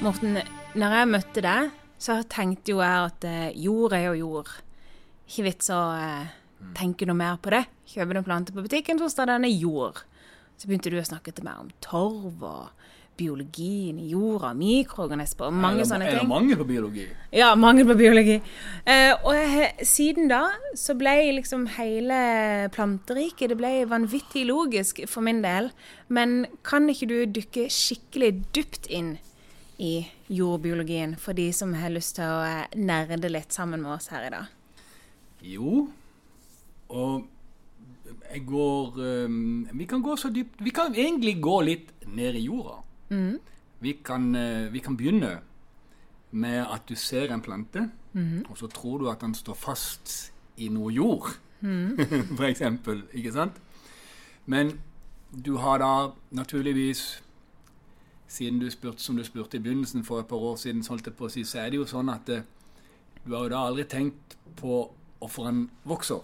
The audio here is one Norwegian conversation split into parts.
Morten, når jeg møtte deg, så tenkte jo jeg at eh, jord er jo jord. Ikke vits å eh, tenke noe mer på det. Kjøper du en plante på butikken, så står er jord. Så begynte du å snakke til meg om torv og biologien i jorda, mikroorganismer og mange sånne ting. Er det mangel på biologi? Ja, mangel på biologi. Eh, og jeg, siden da så ble liksom hele planteriket det ble vanvittig logisk for min del. Men kan ikke du dykke skikkelig dypt inn i jordbiologien for de som har lyst til å eh, nerde litt sammen med oss her i dag? Jo. Og jeg går øhm, Vi kan gå så dypt Vi kan egentlig gå litt ned i jorda. Vi, kan, øh, vi kan begynne med at du ser en plante, og så tror du at den står fast i noe jord. For eksempel. Ikke sant? Men du har da naturligvis siden du spurte, som du spurte i begynnelsen for et par år siden, så holdt jeg på å si, så er det jo sånn at det, du har jo da aldri tenkt på hvorfor den vokser.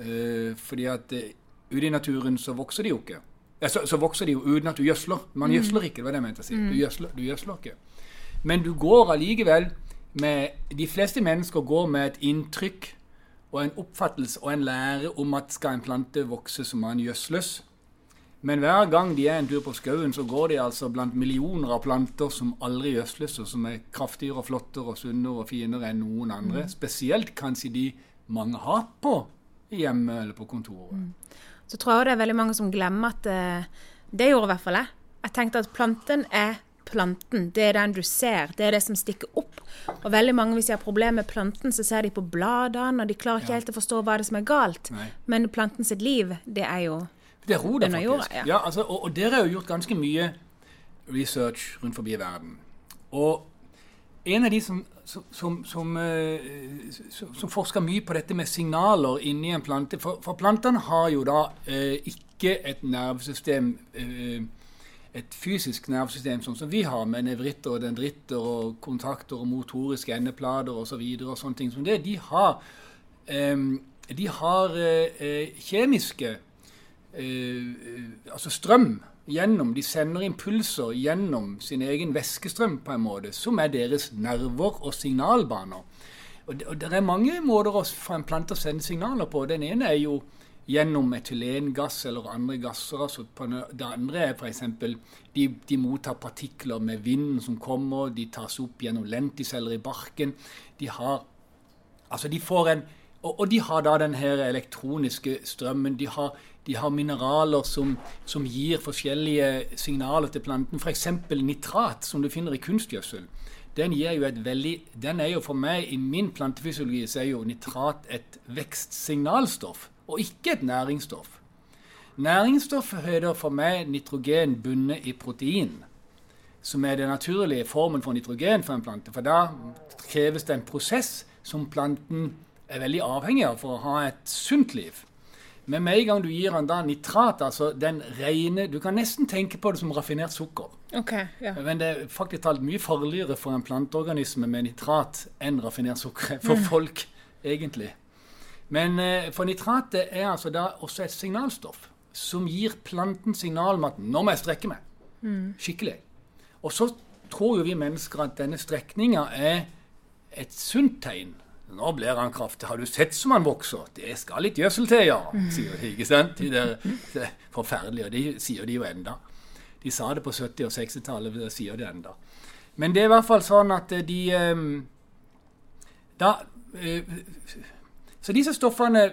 Eh, fordi at eh, ute i naturen så vokser de jo ikke. Ja, så, så vokser de jo uten at du gjødsler. Man gjødsler ikke, det var det jeg mente å si. Du gjødsler, du gjødsler ikke. Men du går allikevel med De fleste mennesker går med et inntrykk og en oppfattelse og en lære om at skal en plante vokse, så må den gjødsles. Men hver gang de er en tur på skauen, så går de altså blant millioner av planter som aldri gjødsles, og som er kraftigere og flottere og sunnere og finere enn noen andre. Spesielt kanskje de mange har på hjemme eller på kontoret. Så tror jeg det er veldig mange som glemmer at eh, Det gjorde i hvert fall jeg. Jeg tenkte at planten er planten. Det er den du ser. Det er det som stikker opp. Og veldig mange, hvis de har problemer med planten, så ser de på bladene, og de klarer ikke helt å forstå hva det er som er galt. Nei. Men planten sitt liv, det er jo Det er Under faktisk. jorda, ja. ja. altså, og, og dere har jo gjort ganske mye research rundt forbi verden. Og en av de som, som, som, som, eh, som, som forsker mye på dette med signaler inni en plante For, for plantene har jo da eh, ikke et nervesystem eh, et fysisk nervesystem sånn som vi har, med nevritter og dendritter og kontakter og motoriske endeplater osv. Og, så videre, og sånne ting som det. De har, eh, de har eh, eh, kjemiske altså strøm gjennom De sender impulser gjennom sin egen væskestrøm på en måte, som er deres nerver og signalbaner. Og det, og det er mange måter få en plante å sende signaler på. Den ene er jo gjennom etylengass eller andre gasser. altså Det andre er f.eks. De, de mottar partikler med vinden som kommer. De tas opp gjennom lenticeller i barken. De har Altså, de får en og de har da den her elektroniske strømmen. De har, de har mineraler som, som gir forskjellige signaler til planten. F.eks. nitrat, som du finner i kunstgjødsel. Den, veldig, den er jo for meg, i min plantefysiologi, så er jo nitrat et vekstsignalstoff, og ikke et næringsstoff. Næringsstoff heter for meg nitrogen bundet i protein som er den naturlige formen for nitrogen for en plante. For da kreves det en prosess som planten er veldig avhengig av for å ha et sunt liv. Men med en gang du gir den da nitrat, altså den rene Du kan nesten tenke på det som raffinert sukker. Okay, ja. Men det er faktisk talt mye farligere for en planteorganisme med nitrat enn raffinert sukker for folk, egentlig. Men eh, for nitratet er altså da også et signalstoff som gir planten signal om at 'nå må jeg strekke meg'. Skikkelig. Og så tror jo vi mennesker at denne strekninga er et sunt tegn. Nå blir han kraftig. Har du sett som han vokser? Det skal litt gjødsel til, ja. sier de, ikke sant? De der, er forferdelige, de sier de jo enda. De sa det på 70- og 60-tallet, og sier det enda. Men det er i hvert fall sånn at de eh, da, eh, Så disse stoffene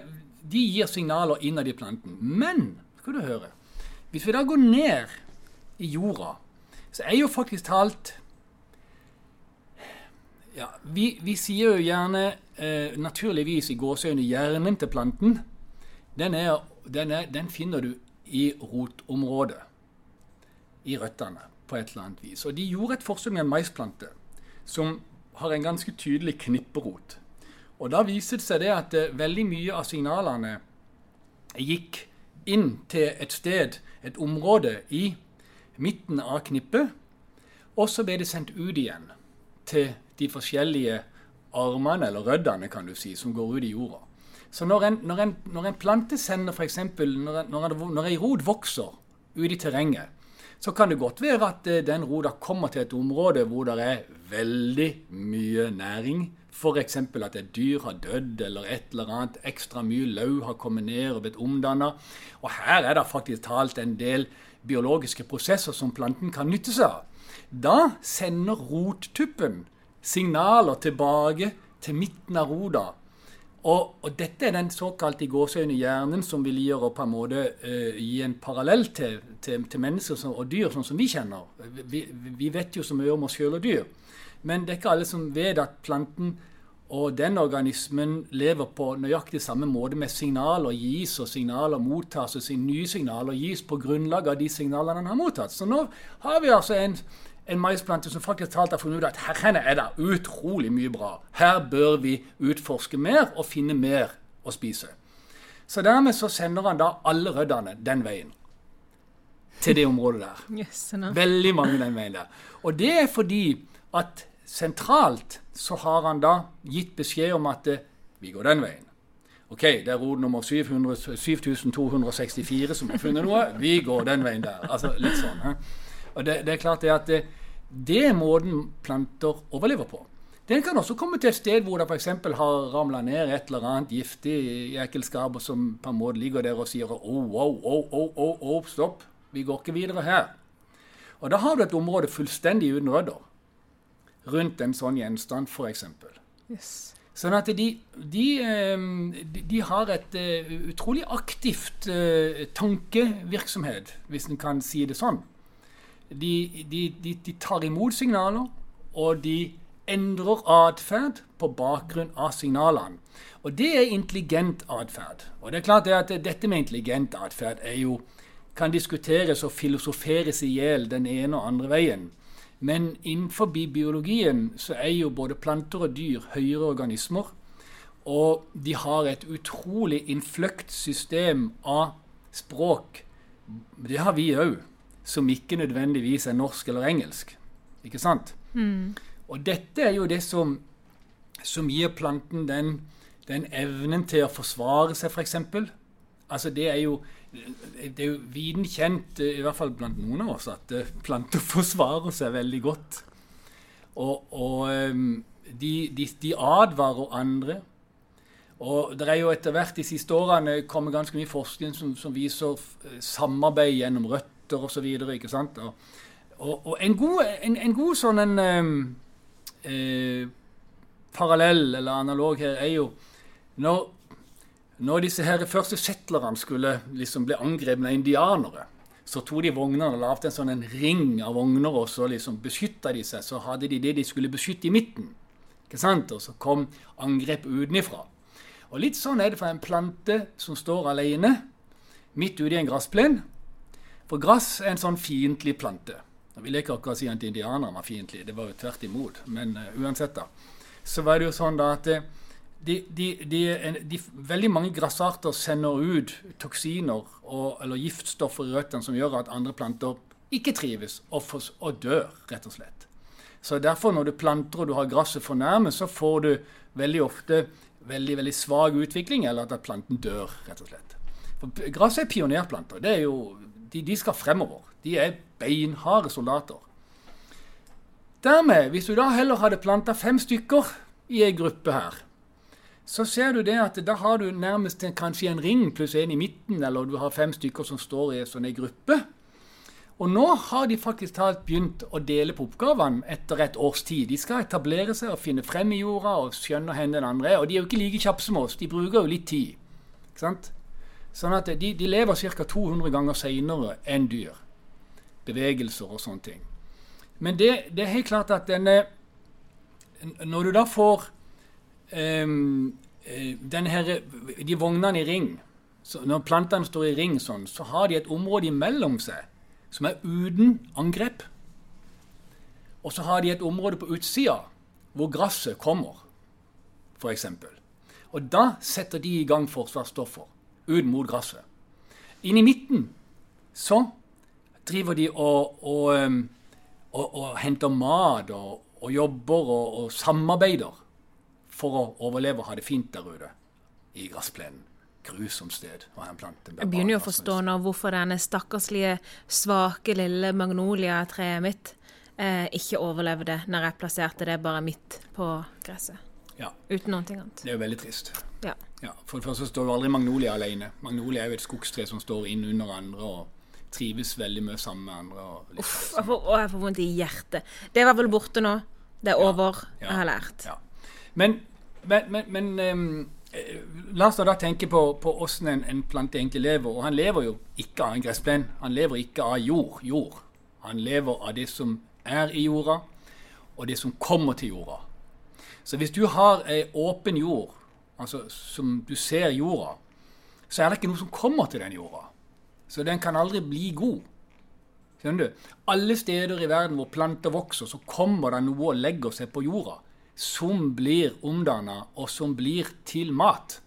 de gir signaler innad i planten. Men skal du høre, hvis vi da går ned i jorda, så er jo faktisk talt ja, vi, vi sier jo gjerne eh, naturligvis i gåseøyne hjernen til planten. Den, er, den, er, den finner du i rotområdet. I røttene, på et eller annet vis. Og de gjorde et forsøk med en maisplante som har en ganske tydelig knipperot. Og da viste det seg det at eh, veldig mye av signalene gikk inn til et sted, et område i midten av knippet, og så ble det sendt ut igjen til de forskjellige armene, eller røddene, kan du si, som går ut i jorda. Så når en, når en, når en plante sender f.eks. Når, en- når, når ei rot vokser ute i terrenget, så kan det godt være at eh, den roda kommer til et område hvor det er veldig mye næring. F.eks. at et dyr har dødd, eller et eller annet ekstra mye løv har kommet ned og blitt omdanna. Og her er det faktisk talt en del biologiske prosesser som planten kan nytte seg av. Da sender rottuppen signaler tilbake til midten av roda. Og, og, dette er den såkalte gåseøyne hjernen som vil gi, på en måte, uh, gi en parallell til, til, til mennesker som, og dyr, sånn som vi kjenner. Vi, vi vet jo så mye om oss sjøl og dyr. Men det er ikke alle som vet at planten og den organismen lever på nøyaktig samme måte med signaler gis og signaler mottas, og nye signaler gis på grunnlag av de signalene den har mottatt. Så nå har vi altså en en maisplante som faktisk talt har funnet ut at her henne er det utrolig mye bra. Her bør vi utforske mer og finne mer å spise. Så dermed så sender han da alle røddene den veien. Til det området der. Yes, no. Veldig mange den veien der. Og det er fordi at sentralt så har han da gitt beskjed om at eh, vi går den veien. OK, det er rod nummer 700, 7264 som har funnet noe. Vi går den veien der. Altså litt sånn. He? Og det, det, er klart det at det, det, er måten planter overlever på. Den kan også komme til et sted hvor det f.eks. har ramla ned et eller annet giftig ekelskap som på en måte ligger der og sier oh, oh, oh, oh, oh, oh, stopp, vi går ikke videre her. Og da har du et område fullstendig uten rødder rundt en sånn gjenstand, f.eks. Yes. Sånn at de, de, de, de har et uh, utrolig aktivt uh, tankevirksomhet, hvis en kan si det sånn de, de, de, de tar imot signaler, og de endrer atferd på bakgrunn av signalene. Og det er intelligent atferd. Og det er klart at dette med intelligent atferd kan diskuteres og filosoferes i hjel den ene og andre veien. Men innenfor biologien så er jo både planter og dyr høyere organismer. Og de har et utrolig innfløkt system av språk. Det har vi òg som ikke nødvendigvis er norsk eller engelsk. Ikke sant? Mm. Og dette er jo det som, som gir planten den, den, evnen til å forsvare seg, f.eks. Altså det er jo det er jo viden kjent, i hvert fall blant noen av oss, at eh, planter forsvarer seg veldig godt. Og, og ehm, de, de, de, advarer andre. Og det er jo etter hvert de siste årene kommet ganske mye forskning som, som viser samarbeid gjennom rødt gutter osv. Ikke sant? Og, og, og en, god, en, en god sånn en eh, eh, parallell eller analog her er jo når, når disse her første settlerne skulle liksom bli angrepet av indianere, så tok de vognene og lagde en sånn en ring av vogner, og så liksom beskytta de seg. Så hadde de det de skulle beskytte i midten. Ikke sant? Og så kom angrep utenifra. Og litt sånn er det for en plante som står alene midt ute i en gressplen. For gress er en sånn fiendtlig plante. Jeg vil ikke akkurat si at indianerne var fiendtlige, det var jo tvert imot. Men uh, uansett, da. Så var det jo sånn da at eh, de, de, de, veldig mange gressarter sender ut toksiner og, eller giftstoffer i røttene som gjør at andre planter ikke trives og, for, og, dør, rett og slett. Så derfor, når du planter og du har gresset for nærme, så får du veldig ofte veldig veldig svak utvikling, eller at planten dør, rett og slett. For Gress er pionerplanter. Det er jo de, de skal fremover. De er beinharde soldater. Dermed, hvis du da heller hadde planta fem stykker i ei gruppe her, så ser du det at da har du nærmest en, kanskje en ring pluss en i midten, eller du har fem stykker som står i en sånn gruppe. Og nå har de faktisk talt begynt å dele på oppgavene etter et års tid. De skal etablere seg og finne frem i jorda og skjønne hvor den andre er. Og de er jo ikke like kjappe som oss. De bruker jo litt tid. Ikke sant? Sånn at de, de lever ca. 200 ganger seinere enn dyr. Bevegelser og sånne ting. Men det, det, er helt klart at denne Når du da får um, her, de vognene i ring så Når plantene står i ring sånn, så har de et område imellom seg som er uten angrep. Og så har de et område på utsida hvor gresset kommer, f.eks. Og da setter de i gang forsvarsstoffer ut mot gresset. inni i midten så driver de og, og, og, og henter mat og, jobber og, samarbeider for å overleve og ha det fint der ute i gressplenen. grusomt sted å ha en plante. Jeg begynner jo å forstå nå hvorfor denne stakkarslige, svake, lille magnoliatreet mitt eh, ikke overlevde når jeg plasserte det bare midt på gresset. Ja, Uten noe annet. det er jo veldig trist. Ja. Ja, for det første står jo aldri magnolia alene. Magnolia er jo et skogstre som står inn under andre og trives veldig mye sammen med andre. Og Uff, sånn. jeg får, å, jeg får vondt i hjertet. Det var vel borte nå. Det er over. Ja, Jeg har lært. Ja. Men, men, men, men eh, la oss da tenke på, på hvordan en, en plante egentlig lever. Og han lever jo ikke av en gressplen. Han lever ikke av jord. jord. Han lever av det som er i jorda, og det som kommer til jorda. Så hvis du har ei åpen jord, altså som du ser jorda, så er det ikke noe som kommer til den jorda. Så den kan aldri bli god. Skjønner du? Alle steder i verden hvor planter vokser, så kommer det noe og legger seg på jorda som blir omdanna, og som blir til mat.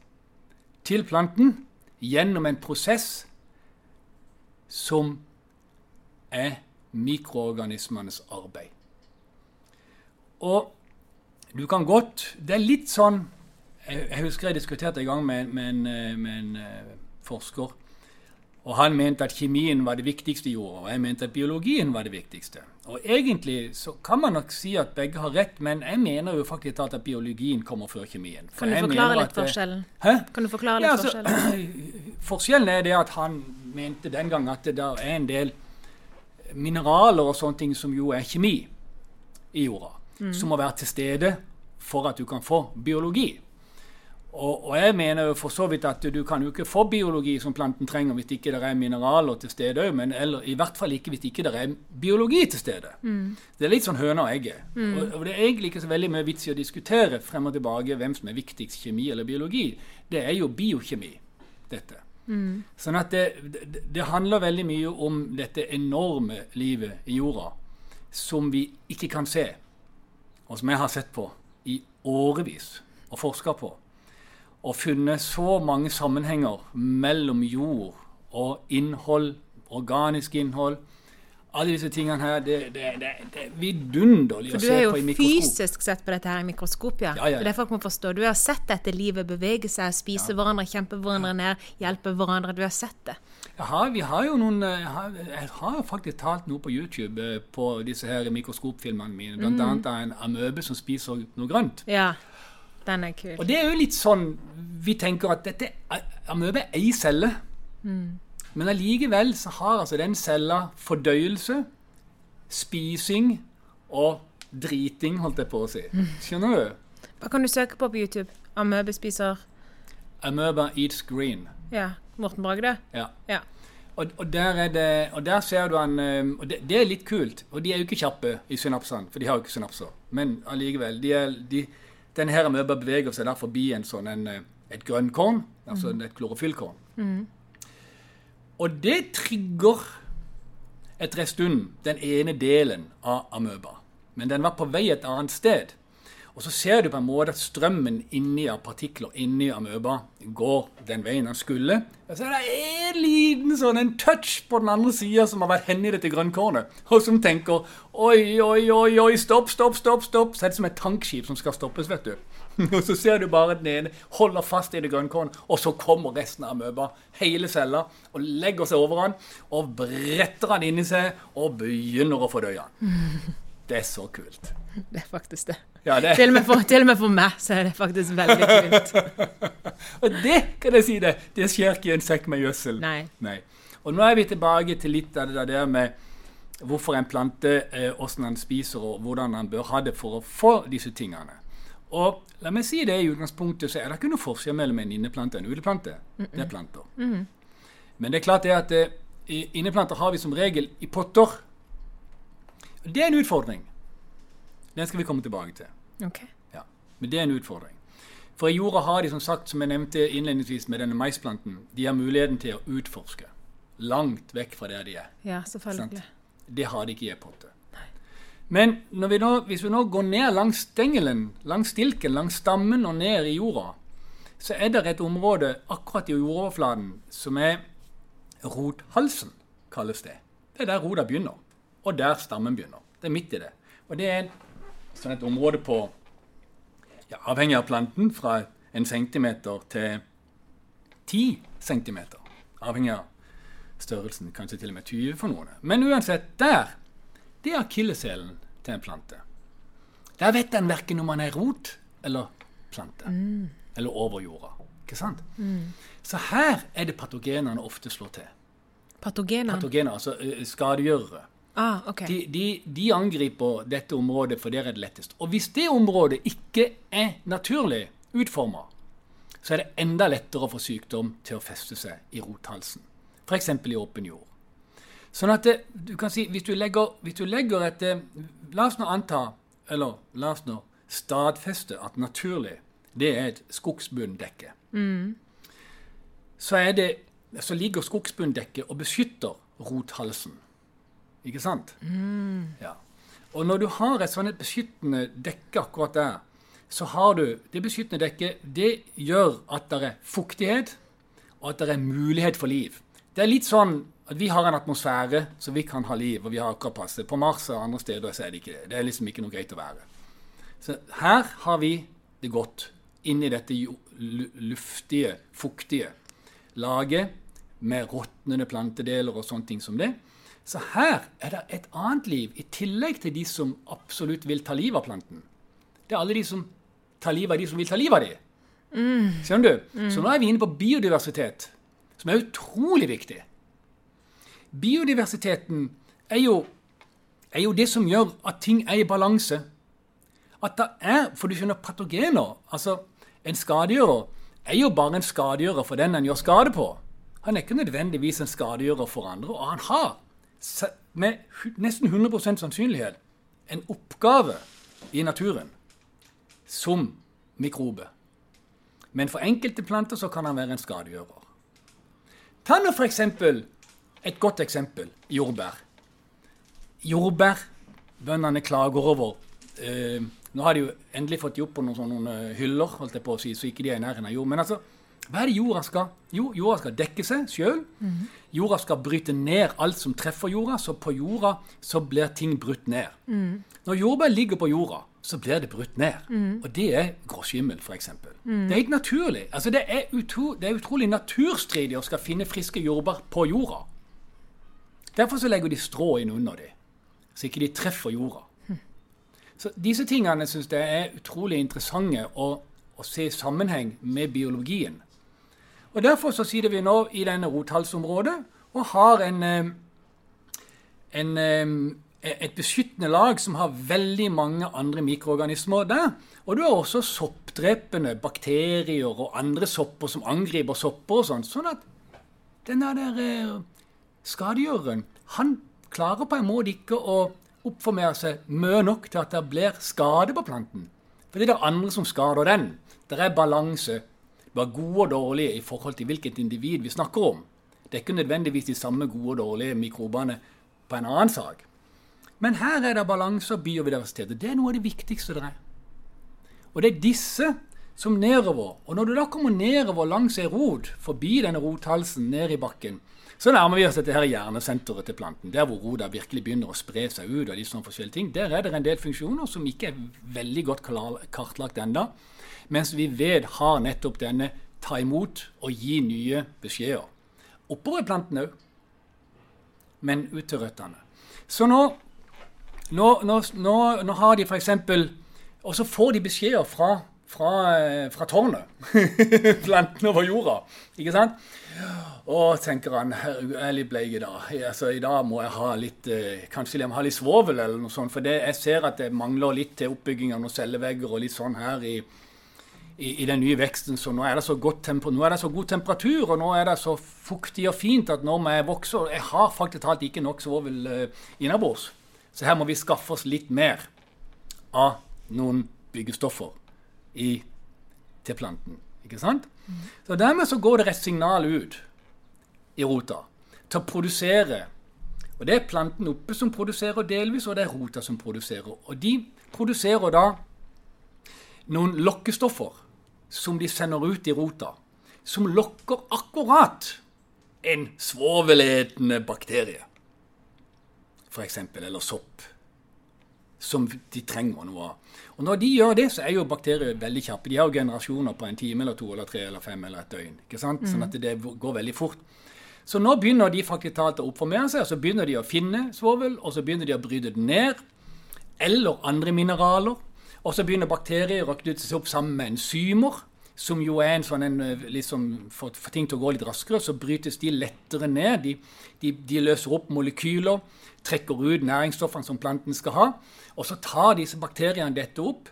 Til planten gjennom en prosess som er mikroorganismenes arbeid. Og du kan godt Det er litt sånn Jeg, jeg husker jeg diskuterte en gang med, med en, eh, med en eh, forsker. Og han mente at kjemien var det viktigste i jorda, og jeg mente at biologien var det viktigste. Og egentlig så kan man nok si at begge har rett, men jeg mener jo faktisk at biologien kommer før kjemien. For Kan du forklare litt at forskjellen? Hæ? Kan du forklare litt Ja, altså, forskjellen? Forskjellen er det at han mente den gang at det der er en del mineraler og sånne ting som jo er kjemi i jorda, som må være til stede for at du kan få biologi. Og, og jeg mener jo for så vidt at du kan jo ikke få biologi som planten trenger hvis ikke det er mineraler til stede òg, men eller i hvert fall ikke hvis ikke det er biologi til stede. Det er litt sånn høna og egget. Og, og det er egentlig ikke så veldig mye vits i å diskutere frem og tilbake hvem som er viktigst, kjemi eller biologi. Det er jo biokjemi, dette. Sånn at det, det, det handler veldig mye om dette enorme livet i jorda som vi ikke kan se, og som jeg har sett på i årevis og forska på. Og funnet så mange sammenhenger mellom jord og innhold, organisk innhold. Alle disse tingene her, det, det, det, det er vidunderlig å se på i mikroskop. For du har jo fysisk sett på dette her i mikroskop, ja. Ja, ja, ja. Det folk må forstå. Du har sett dette livet bevege seg, spise hverandre, kjempe hverandre ned, hjelpe hverandre. Du har sett det. Jeg har, vi har jo noen eh, Jeg har, jeg har faktisk talt noe på YouTube eh, på disse her mikroskopfilmene mine. Blant Mm. annet av en amøbe som spiser noe grønt. Ja, den er kul. Og det er jo litt sånn Vi tenker at dette amøbe er ei celle. Men allikevel så har altså den cella fordøyelse, spising og driting, holdt jeg på å si. Skjønner du? Hva kan du søke på på YouTube? Amøbe spiser Amøba eats green. Ja, Morten Bragde? Ja. Ja. Og, og, der er det, og der ser du han eh, Og det, det er litt kult. Og de er jo ikke kjappe i synapsene, for de har jo ikke synapser. Men allikevel. De er, de, denne her amøba beveger seg der forbi en sånn en, eh, et grønnkorn, altså et klorofyllkorn. Og det trigger etter en stund den ene delen av amøba. Men den var på vei et annet sted. Og så ser du på en måte at strømmen inni av partikler inni amøba går den veien den skulle. Og så er det en liten sånn en touch på den andre sida som har vært hen i dette grønnkornet, og som tenker oi, oi, oi, oi, stopp, stopp, stopp, stopp. Så er det som et tankskip som skal stoppes, vet du. Og så ser du bare den ene holder fast i det grønnkornet, og så kommer resten av amøba, hele cella, og legger seg over han, og bretter han inni seg, og begynner å fordøye han. Det er så kult. Det er faktisk det. Ja, det Til og, med for, til og med for meg så er det faktisk veldig kult. Og det kan jeg si det, det skjer ikke i en sekk med gjødsel. Nei. Og nå er vi tilbake til litt av det der med hvorfor en plante, eh, hvordan den spiser og hvordan den bør ha det for å få disse tingene. Og la meg si det i utgangspunktet så er det ikke noe forskjell mellom en inneplante og en uteplante. Det er planter. Men det er klart det at eh, inneplanter har vi som regel i potter. Det er en utfordring. Den skal vi komme tilbake til. Okay. Ja, Men det er en utfordring. For i jorda har de, som sagt, som jeg nevnte innledningsvis med denne maisplanten, de har muligheten til å utforske. Langt vekk fra der de er. Ja, selvfølgelig. Det har de ikke i e-potte. Men når vi nå, hvis vi nå går ned langs stengelen, langs stilken, langs stammen og ned i jorda, så er det et område akkurat i jordoverflaten som er rothalsen, kalles det. Det er der rota begynner, og der stammen begynner. Det er midt i det. Og det er sånn et område på, ja, avhengig av planten, fra en centimeter til ti centimeter. Avhengig av størrelsen, kanskje til og med 20 for noen. Men uansett, der det er akilleshælen til en plante. Der vet en verken om man er rot eller plante. Mm. Eller over jorda. Ikke sant? Mm. Så her er det patogenene ofte slår til. Patogener? Patogener, altså skadegjørere. Ah, okay. de, de, de, angriper dette området, for der er det lettest. Og hvis det området ikke er naturlig utforma, så er det enda lettere å få sykdom til å feste seg i rothalsen. F.eks. i åpen jord. Sånn at det, du kan si, hvis du legger, hvis du legger et La oss nå anta, eller la oss nå stadfeste at naturlig, det er et skogsbunndekke. Mm. Så, det, så ligger skogsbunndekket og beskytter rothalsen. Ikke sant? Mm. Ja. Og når du har et sånt beskyttende dekke akkurat der, så har du Det beskyttende dekket det gjør at det er fuktighet, og at det er mulighet for liv. Det er litt sånn at vi har en atmosfære så vi kan ha liv, og vi har akkurat passe. På Mars og andre steder så er det ikke det. Det er liksom ikke noe greit å være. Så her har vi det godt inni dette luftige, fuktige laget med råtnende plantedeler og sånne ting som det. Så her er det et annet liv, i tillegg til de som absolutt vil ta livet av planten. Det er alle de som tar livet av de som vil ta livet av de. Mm. Skjønner du? Mm. Så nå er vi inne på biodiversitet, som er utrolig viktig. Biodiversiteten er jo, er jo det som gjør at ting er i balanse. At det er For du skjønner, patogener Altså, en skadegjører er jo bare en skadegjører for den en gjør skade på. Han er ikke nødvendigvis en skadegjører for andre, og han har med nesten 100% sannsynlighet en oppgave i naturen som mikrobe. Men for enkelte planter så kan han være en skadegjører. Ta nå f.eks. et godt eksempel jordbær. Jordbærbøndene klager over eh, Nå har de jo endelig fått de opp på noen sånne hyller, holdt jeg på å si, så ikke de er i nærheten av jord. Men altså, hva er det jorda skal? Jo, jorda skal dekke seg sjøl. Mm. Jorda skal bryte ned alt som treffer jorda, så på jorda så blir ting brutt ned. Mm. Når jordbær ligger på jorda, så blir det brutt ned. Mm. Og det er gråskimmel, f.eks. Mm. Det er helt naturlig. Altså, det, er utro, det er utrolig naturstridig å skal finne friske jordbær på jorda. Derfor så legger de strå inn under dem, så ikke de treffer jorda. Hm. Så disse tingene syns jeg er utrolig interessante å, å se i sammenheng med biologien. Og Derfor så sitter vi nå i denne rotalsområdet og har en, en, eh, et beskyttende lag som har veldig mange andre mikroorganismer der. Og du har også soppdrepende bakterier og andre sopper som angriper sopper og sånn. Sånn at denne der eh, skadegjøreren, han klarer på en måte ikke å oppformere seg mye nok til at det blir skade på planten. For det er det andre som skader den. Det er balanse var gode og dårlige i forhold til hvilket individ vi snakker om. Det er ikke nødvendigvis de samme gode og dårlige mikrobene på en annen sak. Men her er det balanse og biodiversitet. Det er noe av det viktigste det er. Og det er disse som nedover. Og når du da kommer nedover langs ei rot, forbi denne rothalsen, ned i bakken, så nærmer vi oss dette her hjernesenteret til planten. Der hvor rota virkelig begynner å spre seg ut. og de sånne forskjellige ting. Der er det en del funksjoner som ikke er veldig godt kartlagt ennå. Mens vi vet har nettopp denne ta imot og gi nye beskjeder. Oppover i planten òg, men ut til røttene. Så nå, nå, nå, nå har de f.eks. Og så får de beskjeder fra, fra, fra tårnet. planten over jorda. Ikke sant? Og tenker han jeg er litt bleik i dag. Altså, I dag må jeg ha litt eh, kanskje jeg må ha litt svovel eller noe sånt. For det, jeg ser at det mangler litt til oppbygging av noen cellevegger og litt sånn her i, i, i, den nye veksten. Så nå er, det så nå er det så god temperatur, og nå er det så fuktig og fint at når vi vokser Jeg har faktisk talt ikke nok svovel uh, innabords. Så her må vi skaffe oss litt mer av noen byggestoffer i, til planten. Ikke sant? Mm. Så dermed så går det et signal ut i rota til å produsere. Og det er planten oppe som produserer delvis, og det er rota som produserer. Og de produserer da noen lokkestoffer som de sender ut i rota, som lokker akkurat en svoveletende bakterie, f.eks., eller sopp. som de trenger noe av. Og Når de gjør det, så er jo bakterier veldig kjappe. De har jo generasjoner på en time eller to eller tre eller fem eller et døgn. ikke sant? Sånn at det går veldig fort. Så nå begynner de faktisk talt å oppformere seg, og så begynner de å finne svovel, og så begynner de å bryte det ned, eller andre mineraler. Og så begynner bakterier å knytte seg opp sammen med enzymer, som jo er en sånn en, liksom, for, for, ting til å gå litt raskere, så brytes de lettere ned. De, de, de løser opp molekyler, trekker ut næringsstoffene som planten skal ha. Og så tar disse bakteriene dette opp,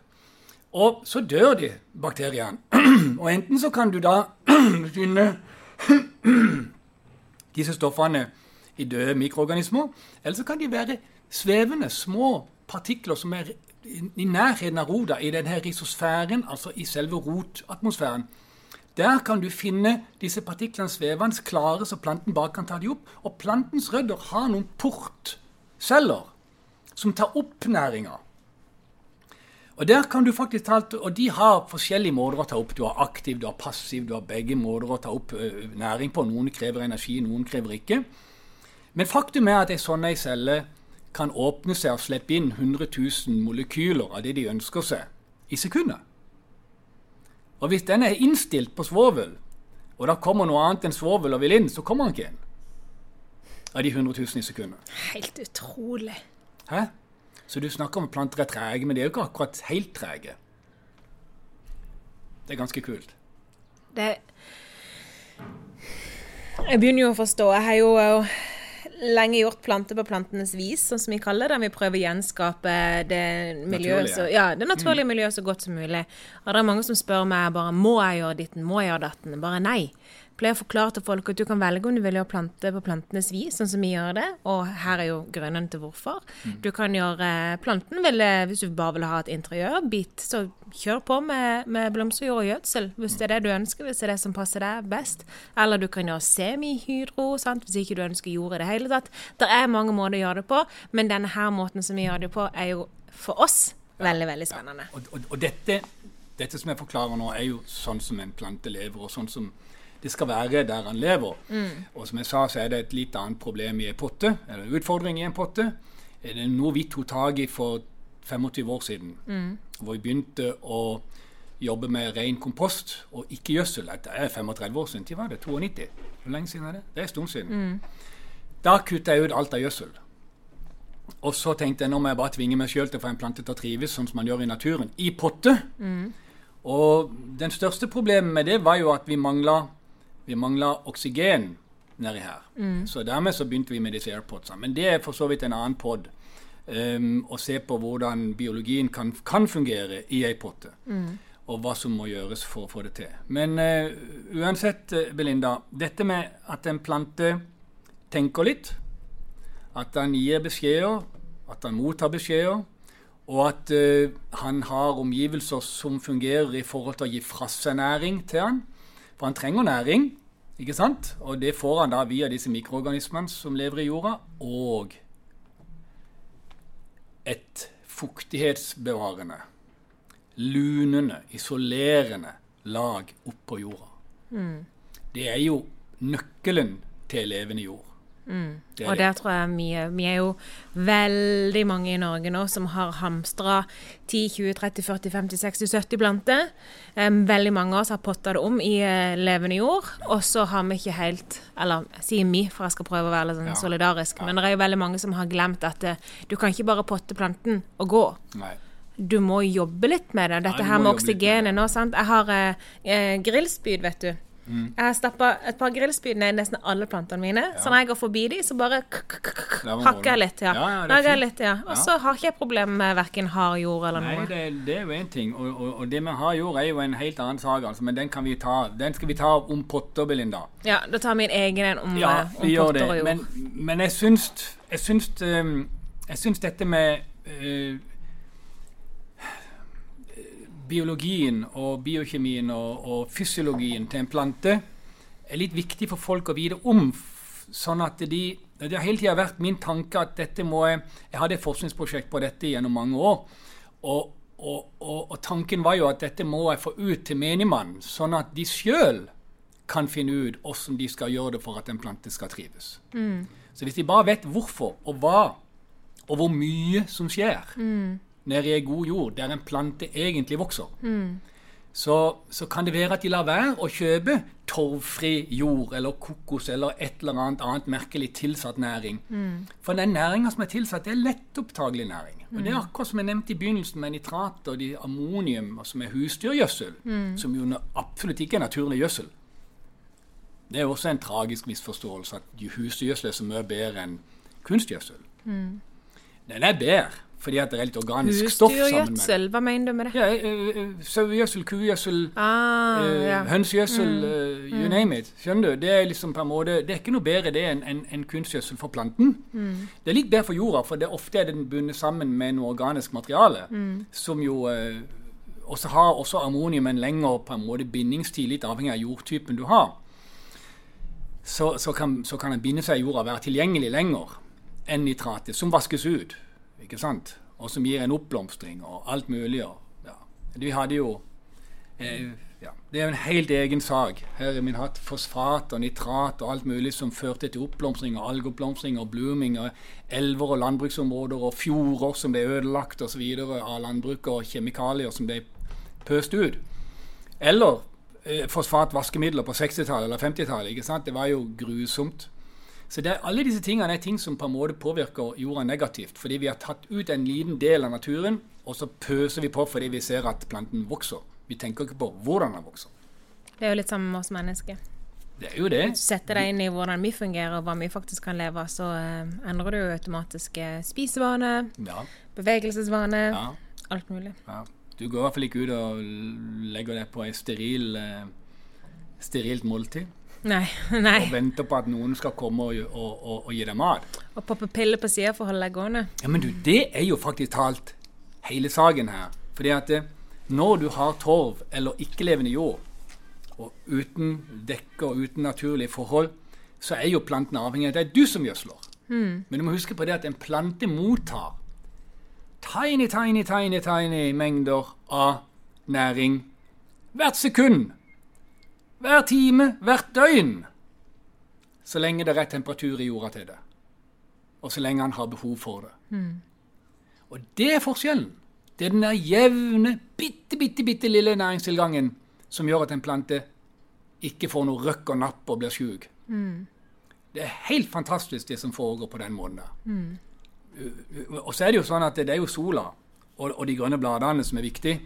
og så dør de bakteriene. og enten så kan du da finne disse stoffene i døde mikroorganismer, eller så kan de være svevende, små partikler som er i nærheten av Roda, i denne risosfæren, altså i selve rotatmosfæren. Der kan du finne disse partiklene svevende klare, så planten bare kan ta dem opp. Og plantens rødder har noen portceller som tar opp næringa. Og der kan du faktisk ta, og de har forskjellige måter å ta opp. Du har aktiv, du har passiv, du har begge måter å ta opp næring på. Noen krever energi, noen krever ikke. Men faktum er at ei sånn celle kan åpne seg og slippe inn 100 000 molekyler av det de ønsker seg, i sekunder. Og hvis den er innstilt på svovel, og da kommer noe annet enn svovel og vil inn, så kommer den ikke inn. Av de 100 000 i sekundet. Helt utrolig. Hæ? Så du snakker om at planter er trege, men de er jo ikke akkurat helt trege. Det er ganske kult. Det Jeg begynner jo å forstå. Jeg har jo lenge gjort plante på plantenes vis, sånn som vi kaller det. Vi prøver å gjenskape det, miljøet, så, ja, det naturlige mm. miljøet så godt som mulig. Og det er mange som spør meg bare må jeg gjøre ditten, må jeg gjøre datten? Bare nei pleier å forklare til folk at du kan velge om du vil gjøre plante på plantenes vis, sånn som vi gjør det. Og her er jo grunnen til hvorfor. Mm. Du kan gjøre planten vil, Hvis du bare vil ha et interiørbit, så kjør på med, med blomsterjord og gjødsel hvis det er det du ønsker, hvis det er det som passer deg best. Eller du kan gjøre semihydro, sant? hvis ikke du ønsker jord i det hele tatt. Det er mange måter å gjøre det på, men denne her måten som vi gjør det på, er jo for oss veldig, veldig spennende. Ja. Og, og, og dette, dette som jeg forklarer nå, er jo sånn som en plante lever, og sånn som det skal være der han lever. Mm. Og som jeg sa, så er det et litt annet problem i en potte, eller en utfordring i en potte. Det er noe vi tok tak i for 25 år siden, mm. hvor vi begynte å jobbe med ren kompost og ikke gjødsel. Det er 35 år siden. Til var det 92? Hvor lenge siden er det? Det er en stund siden. Mm. Da kutta jeg ut alt av gjødsel. Og så tenkte jeg nå må jeg bare tvinge meg sjøl til å få en plante til å trives sånn som man gjør i naturen, i potte. Mm. Og den største problemet med det var jo at vi mangla vi mangla oksygen nedi her. Mm. Så dermed så begynte vi med disse airpodsene. Men det er for så vidt en annen pod. Um, å se på hvordan biologien kan, kan fungere i ei potte. Mm. Og hva som må gjøres for å få det til. Men uh, uansett, uh, Belinda, dette med at en plante tenker litt, at han gir beskjeder, at han mottar beskjeder, og at uh, han har omgivelser som fungerer i forhold til å gi fra seg næring til han. For han trenger næring. Ikke sant? Og det får han da via disse mikroorganismene som lever i jorda, og et fuktighetsbevarende, lunende, isolerende lag oppå jorda. Mm. Det er jo nøkkelen til levende jord. Mm. Og der tror jeg vi, vi er jo veldig mange i Norge nå som har hamstra 10, 20, 30, 40, 50, 60, 70 planter. Um, veldig mange av oss har potta det om i uh, levende jord, og så har vi ikke helt Eller sier vi, for jeg skal prøve å være litt sånn ja. solidarisk, ja. men det er jo veldig mange som har glemt at uh, du kan ikke bare potte planten og gå. Nei du må jobbe litt med det. Dette ja, her med oksygenet nå, sant. Jeg har eh, grillspyd, vet du. Mm. Jeg har stappa et par grillspyd ned i nesten alle plantene mine. Ja. Så når jeg går forbi de, så bare hakker jeg litt. ja. ja, litt, ja. Og så har ikke jeg problemer med verken hard jord eller Nei. Det, det er jo én ting. Og, og, og, det med hard jord er jo en helt annen sak, altså. Men den kan vi ta. Den skal vi ta om potter, Belinda. Ja, da tar vi en egen en om, ja, eh, om potter og jord. Men, men jeg syns Jeg syns, jeg syns dette med uh, biologien og biokjemien og, og, fysiologien til en plante er litt viktig for folk å vite om. sånn at de, Det har hele tida vært min tanke at dette må jeg Jeg hadde et forskningsprosjekt på dette gjennom mange år. Og, og, og tanken var jo at dette må jeg få ut til menigmannen, sånn at de sjøl kan finne ut hvordan de skal gjøre det for at en plante skal trives. Mm. Så hvis de bare vet hvorfor og hva og hvor mye som skjer nede i ei god jord, der en plante egentlig vokser, så, så kan det være at de lar være å kjøpe torvfri jord eller kokos eller et eller annet annet merkelig tilsatt næring. For den næringa som er tilsatt, det er lettopptagelig næring. Og Det er akkurat som jeg nevnte i begynnelsen med nitrater, de ammonium, som er husdyrgjødsel, som jo absolutt ikke er naturlig gjødsel. Det er også en tragisk misforståelse at husdyrgjødsel er så mye bedre enn kunstgjødsel. Den er bedre fordi at det er litt organisk stoff sammen med det. Hva mener du med det? Ja, eh, Sauegjødsel, kugjødsel, Ah, ja. hønsegjødsel, eh, you name it. Skjønner du? Det er liksom på en måte, det er ikke noe bedre det enn en, en kunstgjødsel for planten. Det er litt bedre for jorda, for det ofte er den bundet sammen med noe organisk materiale, som jo også har også ammonium en lengre på en måte bindingstid, litt avhengig av jordtypen du har. Så, så, kan, så kan den binde seg i jorda være tilgjengelig lenger enn nitratet, som vaskes ut. Ikke sant? Og som gir en oppblomstring og alt mulig. Og, ja. Vi hadde jo eh, ja. Det er en helt egen sak. Her har vi hatt fosfat og nitrat og alt mulig som førte til oppblomstring og algeoppblomstring og blooming og elver og landbruksområder og fjorder som ble ødelagt osv. av landbruk og kjemikalier som ble pøst ut. Eller eh, fosfatvaskemidler på 60-tallet eller 50-tallet. Det var jo grusomt. Så det, alle disse tingene er ting som på en måte påvirker jorda negativt. Fordi vi har tatt ut en liten del av naturen, og så pøser vi på fordi vi ser at planten vokser. Vi tenker ikke på hvordan den vokser. Det er jo litt sammen med oss mennesker. Det er jo det. Setter deg inn i hvordan vi fungerer, og hva vi faktisk kan leve av, så eh, endrer du automatisk eh, spisevane, Ja, bevegelsesvane, ja, alt mulig. ja. Du går i hvert fall ikke ut og legger deg på et steril, eh, sterilt måltid Nei. nei. og venter på at noen skal komme og, og, og, og gi deg mat. Og poppe piller på sida for å holde deg gående. Ja, men du, det er jo faktisk talt hele saken her. Fordi at eh, når du har torv eller ikke-levende jord, og uten dekke og uten naturlige forhold, så er jo planten avhengig av at det er du som gjødsler. Men du må huske på det at en plante mottar tiny, tiny, tiny, tiny mengder av næring hvert sekund, hver time, hvert døgn. Så lenge det er temperatur i jorda til det og så lenge han har behov for det. Og det er forskjellen. Det er den der jevne, bitte, bitte, bitte lille næringstilgangen som gjør at en plante ikke får noe røkk og napp og blir sjuk. Det er helt fantastisk det som foregår på den måten der. Uh, Og så er det jo sånn at det er jo sola og, og de grønne bladene som er viktig.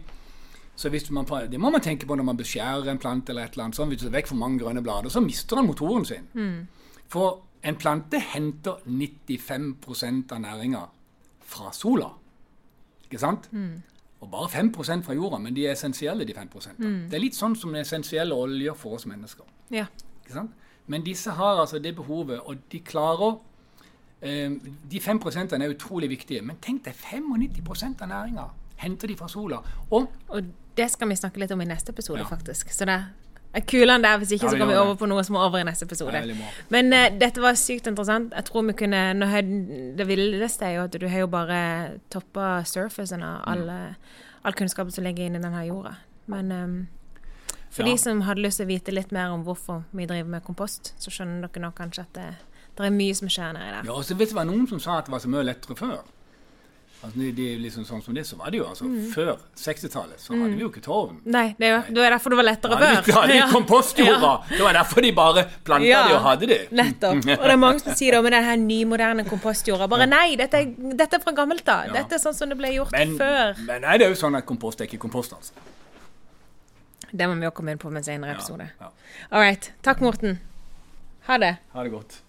Så man, Det må man tenke på når man beskjærer en plante. eller et eller annet sånn, Hvis du er vekk for mange grønne blader, så mister den motoren sin. For en plante henter 95% av næringa fra sola. Ikke sant? Og bare 5 fra jorda, men de er essensielle, de 5% Det er litt sånn som essensielle oljer for oss mennesker. Ja. Ikke sant? Men disse har altså det behovet, og de klarer eh, De 5% er utrolig viktige. Men tenk deg 95 av næringa henter de fra sola. Og Og det skal vi snakke litt om i neste episode, Ja. faktisk. Så det er kulere enn det. Hvis ikke Ja, så går vi over på noe som er over i neste episode. Men uh, dette var sykt interessant. Jeg tror vi kunne Det villeste er jo at du har jo bare toppa surfacen av Mm. all kunnskapen som ligger inni denne jorda. Men um, for Ja. de som hadde lyst til å vite litt mer om hvorfor vi driver med kompost, så skjønner dere nå kanskje at det, det er mye som skjer nedi der. Ja, og så vet du hva, Noen som sa at det var så mye lettere før. Altså, de, de, liksom sånn som det, så var det jo altså Før 60-tallet så hadde vi jo ikke torven. Nei, det er jo det er derfor det var lettere før. Ja, de, da hadde de Ja. Det var derfor de bare planta Ja. de og hadde det. Nettopp. Og det er mange som sier det om den her nymoderne kompostjorda. Bare nei, dette dette er fra gammelt av. Ja. Dette er sånn som det ble gjort Men, før. men nei, det er jo sånn at kompost er ikke kompost, altså. Det må vi også komme inn på med en senere episode. ja. All right. Takk, Morten. Ha det. Ha det godt.